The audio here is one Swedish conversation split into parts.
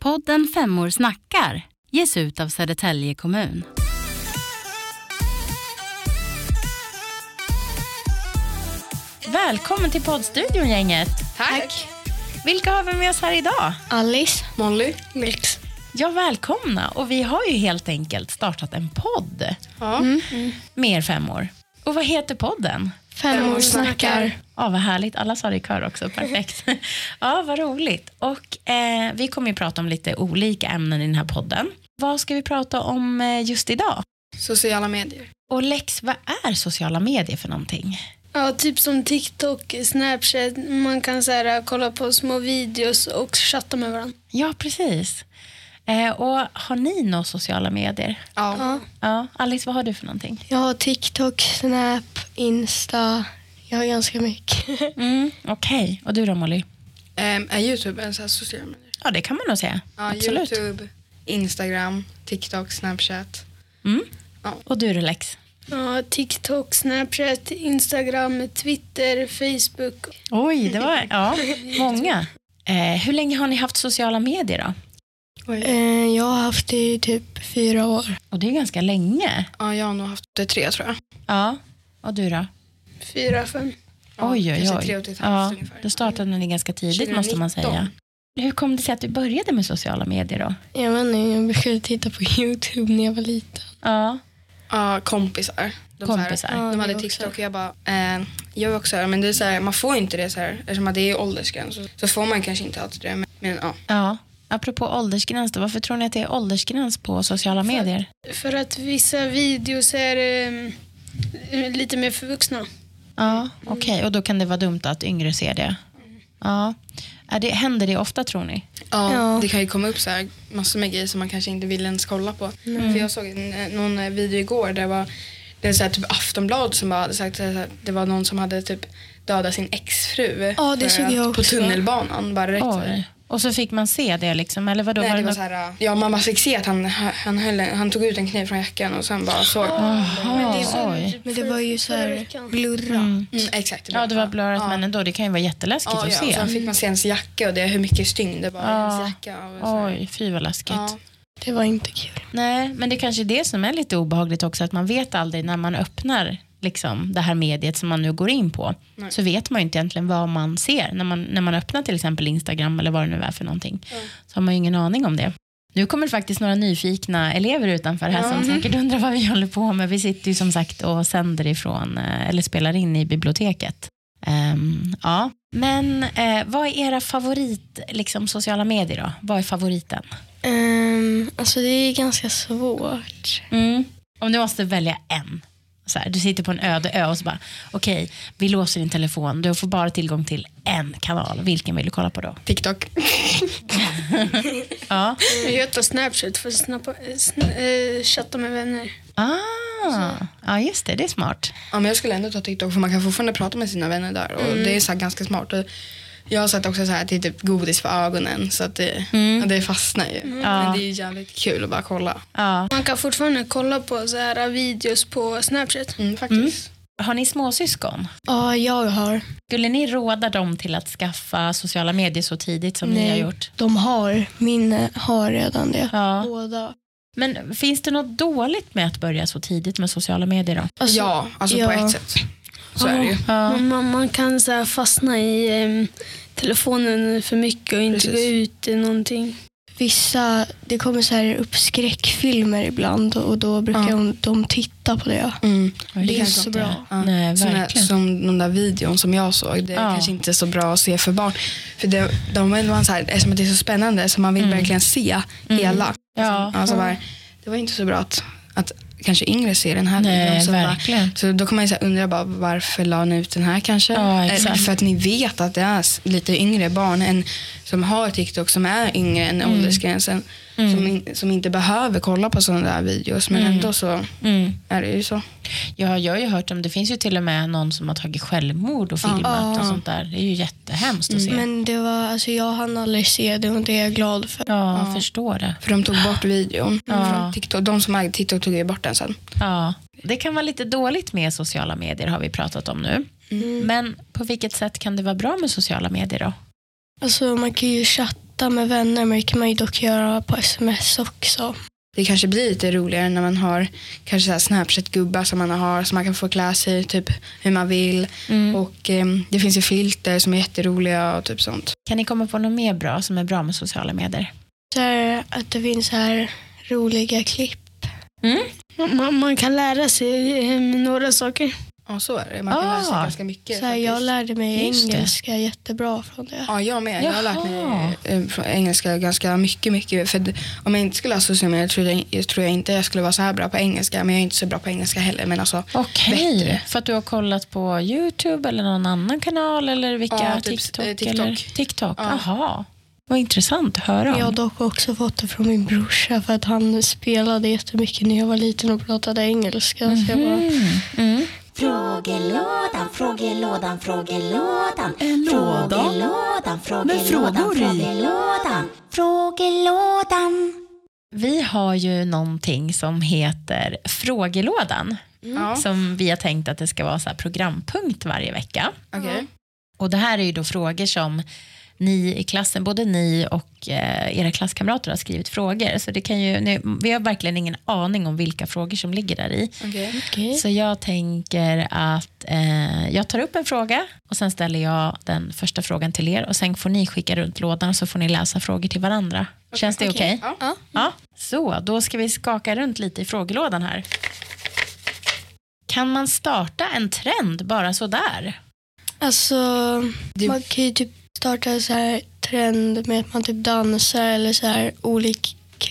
Podden Femmor snackar ges ut av Södertälje kommun. Välkommen till poddstudion gänget. Tack. Vilka har vi med oss här idag? Alice. Molly. Mix. Ja, välkomna. Och vi har ju helt enkelt startat en podd Ja. med er femmor. Och vad heter podden? Femmor snackar. Ja, vad härligt. Alla sa det i kör också. Perfekt. ja, vad roligt. Och eh, vi kommer ju prata om lite olika ämnen i den här podden. Vad ska vi prata om eh, just idag? Sociala medier. Och Lex, vad är sociala medier för någonting? Ja, typ som TikTok, Snapchat. Man kan så här, kolla på små videos och chatta med varandra. Ja, precis. Eh, och har ni några sociala medier? Ja. Ja, Alice, vad har du för någonting? Jag har TikTok, Snap, Insta. Jag har ganska mycket. Mm, Okej, och du då Molly? Ehm, är Youtube en social medier? Ja, det kan man nog säga. Ja, Absolut. Youtube, Instagram, TikTok, Snapchat. Mm. Ja. Och du då Lex? Ja, TikTok, Snapchat, Instagram, Twitter, Facebook. Oj, det var ja, många. Eh, hur länge har ni haft sociala medier då? Eh, jag har haft det i typ fyra år. Och det är ganska länge. Ja, jag har nog haft det tre tror jag. Ja, och du då? Fyra, fem. Ja, oj, oj, kanske tre oj. och ett halvt Ja, ungefär. då startade ni ganska tidigt måste man 2019. säga. Hur kom det sig att du började med sociala medier då? Jag vet inte, jag brukade titta på Youtube när jag var liten. Ja, Ja, kompisar. De, så här- kompisar. Ja, de hade också. TikTok och jag bara, eh, jag också här, men det är så här, man får inte det så här, eftersom det är åldersgräns så, så får man kanske inte alltid det. Men, men ja, Ja, apropå åldersgräns då, varför tror ni att det är åldersgräns på sociala medier? För att vissa videos är eh, lite mer för vuxna. Ja, okej, och då kan det vara dumt att yngre ser det. Ja, är det, händer det ofta tror ni? Ja, Ja. det kan ju komma upp så här massor med grejer som man kanske inte vill ens kolla på. För jag såg en, eh, någon eh, video igår där det var det är så här, typ Aftonbladet som bara hade sagt här, det var någon som hade typ dödat sin exfru Ja, det för såg att- jag på också. tunnelbanan. Bara. Oj. Och så fick man se det liksom, eller vadå? Nej, var det det var något- så här, ja, man bara fick se att han, han, höll, han tog ut en kniv från jackan och sen bara såg. Jaha, så- oj. Men det var ju så här veckan. blurra. Mm. Mm, exakt. Ja, det var blurrat, ja. men ändå, det kan ju vara jätteläskigt Ja, att ja, se. och sen fick man se ens jacka och det hur mycket stygn det var i Ja. ens jacka. Och så här. Oj, fy vad läskigt. Ja. Det var inte kul. Nej, men det kanske är det som är lite obehagligt också, att man vet aldrig när man öppnar liksom, det här mediet som man nu går in på, Nej. så vet man ju inte egentligen vad man ser. När man, när man öppnar till exempel Instagram eller vad det nu är för någonting, så har man ju ingen aning om det. Nu kommer det faktiskt några nyfikna elever utanför här som Ja. säkert undrar vad vi håller på med. Vi sitter ju som sagt och sänder ifrån, eh, eller spelar in i biblioteket. Ehm, ja. Men eh, vad är era favorit liksom, sociala medier då? Vad är favoriten? Um, alltså det är ganska svårt. Mm. Om du måste välja en. Så här, du sitter på en öde ö och så bara, okej, vi låser din telefon. Du får bara tillgång till en kanal. Vilken vill du kolla på då? TikTok. Ja. Jag tar Snapchat för att snappa, sn eh, chatta med vänner. Ah, ja, just det. Det är smart. Ja, men jag skulle ändå ta TikTok för man kan fortfarande prata med sina vänner där och det är så ganska smart. Jag har sett också så här att det är typ godis för ögonen så att det, Mm. det fastnar ju. Men det är ju jävligt kul att bara kolla. Ja. Man kan fortfarande kolla på så här videos på Snapchat. Mm, faktiskt. Har ni småsyskon? Ja, jag har. Skulle ni råda dem till att skaffa sociala medier så tidigt som ni har gjort? de har. Min har redan det. Ja. Båda. Men finns det något dåligt med att börja så tidigt med sociala medier då? Alltså, ja, alltså på ja. ett sätt. Så är det ju. Ja. Man, kan så här fastna i em, telefonen för mycket och inte Precis. gå ut i någonting. Vissa, det kommer så här upp skräckfilmer ibland och då brukar Ja. de, de titta på det. Mm. Ja, Det är just så bra. Ja. Nej, Såna- verkligen. som den där videon som jag såg. Det är Ja. kanske inte så bra att se för barn. För det, de var man så här, eftersom det är så spännande så man vill Mm. verkligen se hela. Ja. Alltså bara, det var inte så bra att, att kanske yngre ser den här Nej, videon. Så, bara, verkligen. så då kan man ju undra bara, varför la ni ut den här kanske? Ja, Eller exakt. för att ni vet att det är lite yngre barn än, som har TikTok som är yngre än Mm. åldersgränsen. Som, in, som inte behöver kolla på sådana där videos. Men Mm. ändå så Mm. är det ju så. Ja, jag har ju hört om, det finns ju till och med någon som har tagit självmord och filmat Ja. och sånt där. Det är ju jättehemskt att se. Men det var, alltså jag hann aldrig se det och det är jag glad för. ja, jag Ja. förstår det. För de tog bort videon. Ja. Från TikTok. De som ägde TikTok tog ju bort den sen. Ja. Det kan vara lite dåligt med sociala medier har vi pratat om nu. Men på vilket sätt kan det vara bra med sociala medier då? Alltså man kan ju chatta chatta med vänner, men det kan man ju dock göra på sms också. Det kanske blir lite roligare när man har kanske Snapchat-gubbar som man har så man kan få klä sig typ hur man vill. Mm. Och eh, det finns ju filter som är jätteroliga och typ sånt. Kan ni komma på något mer bra som är bra med sociala medier? Så att det finns här roliga klipp. Man, man kan lära sig eh, några saker. Ja, så är det. Man kan lära sig Ah. ganska mycket. Så här, jag lärde mig Just det. engelska jättebra från det. Ja, jag med. Jag har lärt mig eh, från engelska ganska mycket. mycket. För om jag inte skulle sociala medier tror jag, jag tror jag inte jag skulle vara så här bra på engelska. Men jag är inte så bra på engelska heller. Men alltså, Okej, Bättre. för att du har kollat på YouTube eller någon annan kanal eller vilka? Ja, typ, TikTok? eh, TikTok. Eller? TikTok, Ja. jaha. Vad intressant att höra om. Jag har dock också fått det från min brorsa för att han spelade jättemycket när jag var liten och pratade engelska. Så jag bara, Mm. Mm. Frågelådan, frågelådan, frågelådan. En låda Frågelådan, frågelådan, frågelådan. Frågelådan. Vi har ju någonting som heter Frågelådan. ja. Som vi har tänkt att det ska vara så här programpunkt varje vecka. Okej. Och det här är ju då frågor som ni i klassen, både ni och eh, era klasskamrater har skrivit frågor. Så det kan ju, ni, vi har verkligen ingen aning om vilka frågor som ligger där i. Okej. okej. Så jag tänker att eh, jag tar upp en fråga och sen ställer jag den första frågan till er och sen får ni skicka runt lådan och så får ni läsa frågor till varandra. Känns det okej? Ja. Ja. Så, då ska vi skaka runt lite i frågelådan här. Kan man starta en trend bara sådär? Alltså, man kan ju typ starta en så här trend med att man typ dansar eller så här olika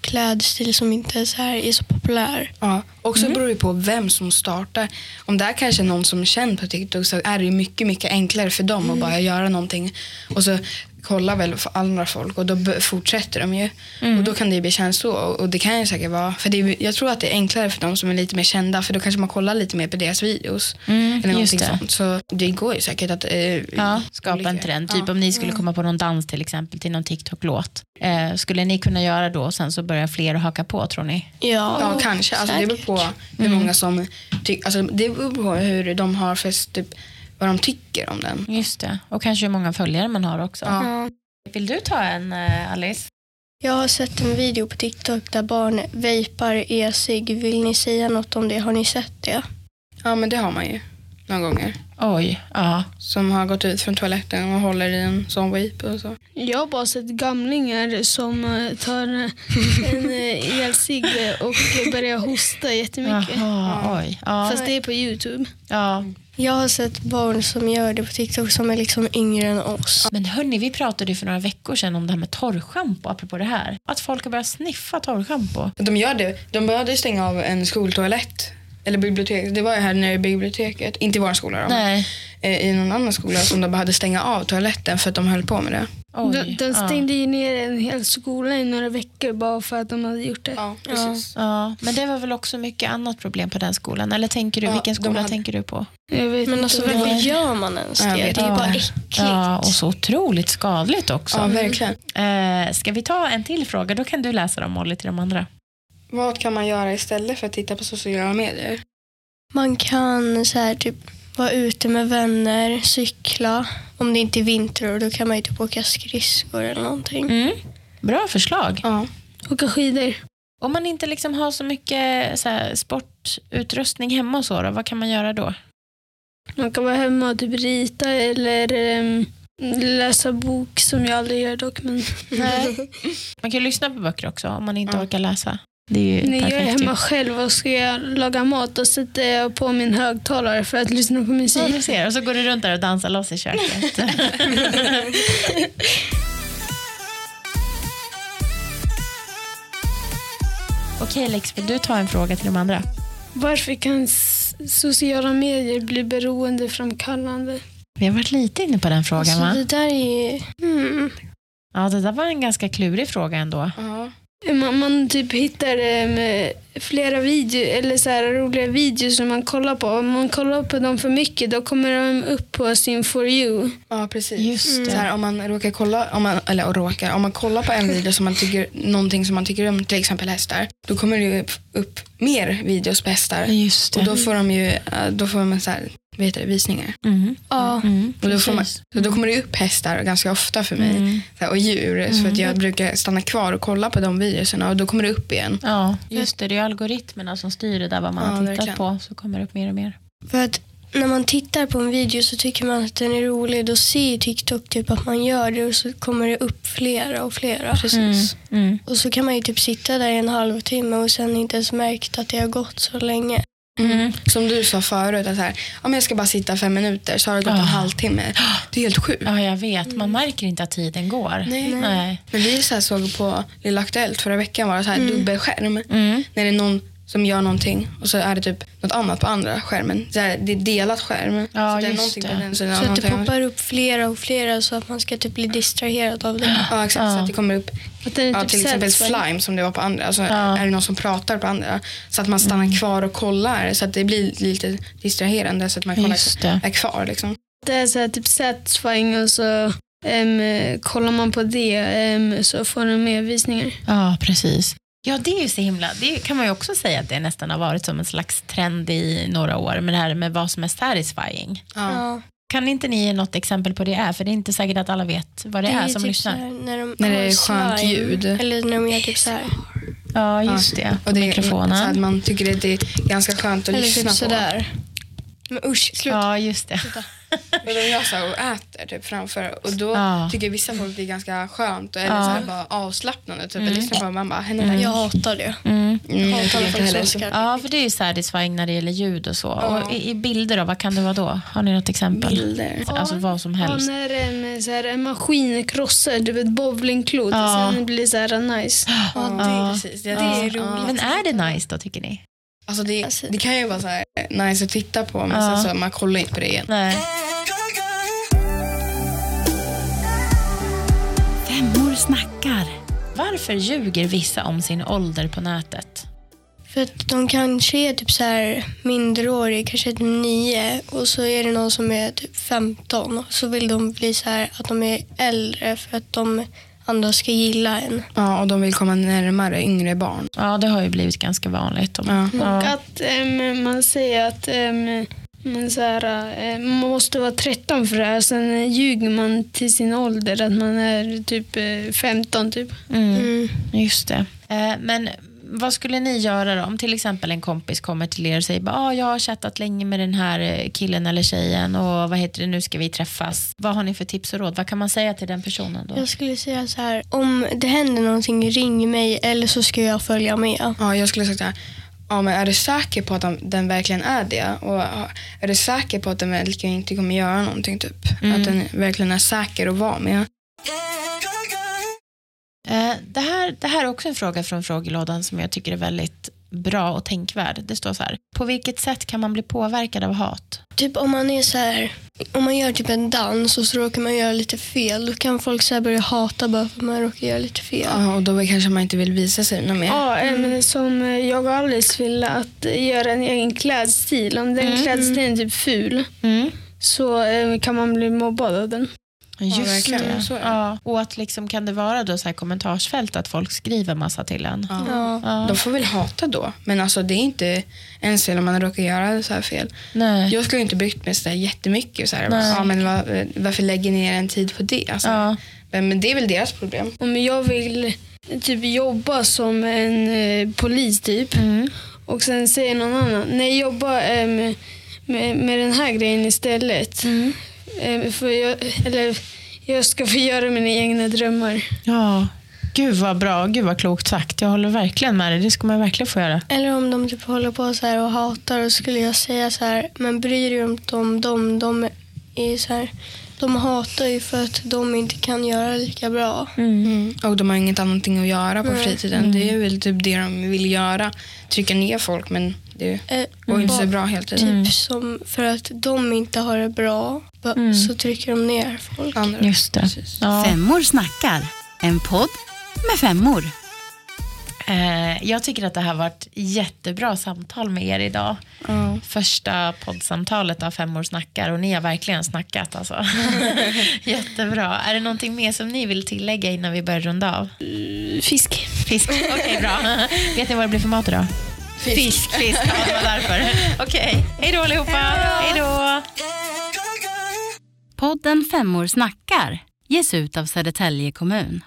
klädstil som inte är så, här, är så populär. Ja, och så beror det på vem som startar. Om det är kanske någon som är känd på TikTok så är det mycket, mycket enklare för dem att bara göra någonting. Och så kollar väl för andra folk och då fortsätter de ju. Och då kan det ju bli så. Och och det kan ju säkert vara, för det är, jag tror att det är enklare för de som är lite mer kända för då kanske man kollar lite mer på deras videos. eller just någonting det. sånt. Så det går ju säkert att eh, Ja, skapa en olika- trend. Typ ja. om ni skulle komma på någon dans till exempel till någon TikTok-låt. Eh, skulle ni kunna göra då och sen så börjar fler att haka på tror ni? Ja, Ja, kanske. Alltså, det beror på hur många som tycker, alltså, det beror på hur de har för typ, vad de tycker om den. Just det. Och kanske hur många följare man har också. Ja. Vill du ta en eh, Alice? Jag har sett en video på TikTok där barn vejpar e-cigg. Vill ni säga något om det? Har ni sett det? Ja, men det har man ju några gånger. Oj, ja. Som har gått ut från toaletten och håller i en sån vape och så. Jag har bara sett gamlingar som eh, tar eh, en elcigg och börjar hosta jättemycket. Jaha, oj. Ja. Fast det är på Youtube. ja. Jag har sett barn som gör det på TikTok som är liksom yngre än oss. Men hörni, vi pratade ju för några veckor sedan om det här med torrschampo, apropå det här. Att folk har börjat sniffa torrschampo. De gör det. De började stänga av en skoltoalett. Eller bibliotek. Det var ju här nere i biblioteket. Inte i vår skola då. Nej. Eh, I någon annan skola som de hade stänga av toaletten för att de höll på med det. Oj. De, de ja. stängde ju ner en hel skola i några veckor bara för att de hade gjort det. Ja, precis. Ja, men det var väl också mycket annat problem på den skolan. Eller tänker du, Ja, vilken skola hade- tänker du på? Jag vet Men inte alltså varför var. gör man ens det? Det är ju bara äckligt. Ja, och så otroligt skadligt också. Ja, verkligen. Eh, ska vi ta en till fråga? Då kan du läsa dem Molly till de andra. Vad kan man göra istället för att titta på sociala medier? Man kan så här, typ vara ute med vänner, cykla. Om det inte är vinter då kan man ju typ åka skridskor eller någonting. Mm. Bra förslag. Ja. Åka skidor. Om man inte liksom har så mycket så här, sportutrustning hemma och så, då, vad kan man göra då? Man kan vara hemma och typ rita eller ehm, läsa bok som jag aldrig gör dock. Men Man kan ju lyssna på böcker också om man inte Ja. orkar läsa. Det är när jag är perfekt. ju. hemma själv och ska jag laga mat då sätter jag på min högtalare för att lyssna på Ja, musik. du ser. Och så går du runt där och dansar loss i köket. Okej Lex, vill du ta en fråga till de andra? Varför kan sociala medier bli beroendeframkallande? Vi har varit lite inne på den frågan Alltså, va? det där är... Mm. Ja, det där var en ganska klurig fråga ändå. Ja. Man, man typ hittar um, flera videor eller så här roliga videos som man kollar på. Om man kollar på dem för mycket då kommer de upp på sin For You. ja, precis. Just det. Så här, om man råkar kolla, om man, eller råkar, om man kollar på en video som man tycker, någonting som man tycker om, till exempel hästar, då kommer det ju upp, upp mer videos på hästar. Just Och det. då får de ju, eh, då får man så här, heter det, visningar. Mm. Ja. Mm, Och då, får man, då kommer det upp hästar ganska ofta för mig. Mm. Här, och djur. Så att jag brukar stanna kvar och kolla på de videorna och då kommer det upp igen. Ja, just det. Det är algoritmerna som styr det där vad man Ja, har tittat verkligen. på. Så kommer det upp mer och mer. För att när man tittar på en video så tycker man att den är rolig. Då ser TikTok typ att man gör det och så kommer det upp flera och flera. Precis. Mm. Och så kan man ju typ sitta där i en halvtimme och sen inte ens märkt att det har gått så länge. Mm. Som du sa förut, att så här, om jag ska bara sitta fem minuter så har det gått Ah. en halvtimme. Det är helt sjukt. Ja, jag vet. Man märker inte att tiden går. Nej. Nej. Men vi så såg på Lilla Aktuellt förra veckan var det så här dubbelskärm. Mm. När det är någon som gör någonting och så är det typ något annat på andra skärmen. Så här, det är delat skärm. Ja, så det är just någonting det. på den sidan Så att det poppar upp flera och flera så att man ska typ bli distraherad av det. Ja, exakt. Ja. Så att det kommer upp Att är ja, typ till exempel slime som det var på andra. Alltså, Ja. Är det någon som pratar på andra. Så att man stannar kvar och kollar. Så att det blir lite distraherande. Så att man kollar, Just det. är kvar. Liksom. Det är så här typ satisfying och så em, kollar man på det em, så får den mer visningar. Ja, precis. Ja, det är ju så himla... Det kan man ju också säga att det nästan har varit som en slags trend i några år med det här med vad som är satisfying. Ja. Kan inte ni ge något exempel på det är? För det är inte säkert att alla vet vad det, är, ju som typ lyssnar. när, de När det är skönt ljud. Eller när de gör typ så här. Ja, just det. Och det är, mikrofonen. Så att man tycker att det är ganska skönt att Eller lyssna typ på. sådär. Men usch, sluta. Ja, just det. Och de gör så här och äter typ framför. Och då Ja. tycker vissa folk det är ganska skönt. Eller Ja. så här bara avslappnande. Typ, Mm. lyssna på. Man bara, henne där. Jag hatar det. Mm. Mm, jag hatar heller. som ska- Ja, för det är ju satisfying när det gäller ljud och så. Ja. Och i, I bilder då, vad kan det vara då? Har ni något exempel? Bilder. Alltså vad som Ja, helst. när em, så här, en maskin krossar typ ett bowlingklot Ja. och sen blir det så här nice. Ja, det Ja. är precis. Det, Ja. det är roligt. Men är det nice då, tycker ni? Alltså det, Alltså- det kan ju vara så här nice att titta på men Ja. sen så man kollar inte på det igen. Nej. Femmor snackar. Varför ljuger vissa om sin ålder på nätet? För att de kanske är typ så här minderåriga, kanske typ nio och så är det någon som är typ 15 och så vill de bli så här att de är äldre för att de andra ska gilla en. Ja, och de vill komma närmare yngre barn. Ja, det har ju blivit ganska vanligt. Ja. Och att em, man säger att em, man, så här, eh, man måste vara 13 för det här. Sen eh, ljuger man till sin ålder att man är typ eh, 15. Typ. Mm, Mm. just det. Eh, men vad skulle ni göra då? Om till exempel en kompis kommer till er och säger att ah, jag har chattat länge med den här eh, killen eller tjejen och vad heter det, nu ska vi träffas. Vad har ni för tips och råd? Vad kan man säga till den personen då? Jag skulle säga så här, om det händer någonting, ring mig eller så ska jag följa med. Ja, jag skulle här. Ja, men är du säker på att de, den verkligen är det? Och är du säker på att den verkligen inte kommer göra någonting? Typ? Mm. Att den verkligen är säker att vara med? Eh, Det här, det här är också en fråga från frågelådan som jag tycker är väldigt bra och tänkvärd. Det står så här. På vilket sätt kan man bli påverkad av hat? Typ om man är så här, om man gör typ en dans och så råkar man göra lite fel, då kan folk så här börja hata bara för att man råkar göra lite fel. Ja, och då kanske man inte vill visa sig något mer. Ja, em, som eh, jag och Alice vill att eh, göra en egen klädstil. Om den Mm. klädstilen är typ ful Mm. så eh, kan man bli mobbad av den. Just verkligen. det. Så. Ja. Och att liksom, kan det vara då så här kommentarsfält att folk skriver massa till en? Ja. Ja. Ja. De får väl hata då. Men alltså det är inte ens fel om man råkar göra så här fel. Nej. Jag skulle inte brytt mig så där jättemycket. Så här, Nej. ja, men var, varför lägger ni er en tid på det? Alltså, Ja. men, men det är väl deras problem. Om jag vill typ jobba som en eh, polis typ Mm. och sen säger någon annan, nej jobba eh, med, med, med den här grejen istället. Mm. Eh, för jag, eller jag ska få göra mina egna drömmar. ja. Gud vad bra, gud vad klokt sagt. Jag håller verkligen med dig. Det ska man verkligen få göra. Eller om de typ håller på så här och hatar och skulle jag säga så här, men bryr dig inte om dem. De är så här, de hatar ju för att de inte kan göra lika bra. Mm. Och de har inget annat att göra på Nej. fritiden. Det är väl typ det de vill göra. Trycka ner folk men det Eh, går inte så bra hela tiden. Typ som för att de inte har det bra Mm. så trycker de ner folk. Andra. Just det. Ja. Femmor snackar. En podd med femmor. Eh, jag tycker att det här har varit jättebra samtal med er idag. Ja. Första poddsamtalet av Femmor snackar och ni har verkligen snackat. Alltså. Jättebra. Är det någonting mer som ni vill tillägga innan vi börjar runda av? Fisk. Fisk. Okej, bra. Vet ni vad det blir för mat idag? Fisk, fisk. Ja, det var därför. Okej, hej då allihopa. Hej då. Podden Femmor snackar ges ut av Södertälje kommun.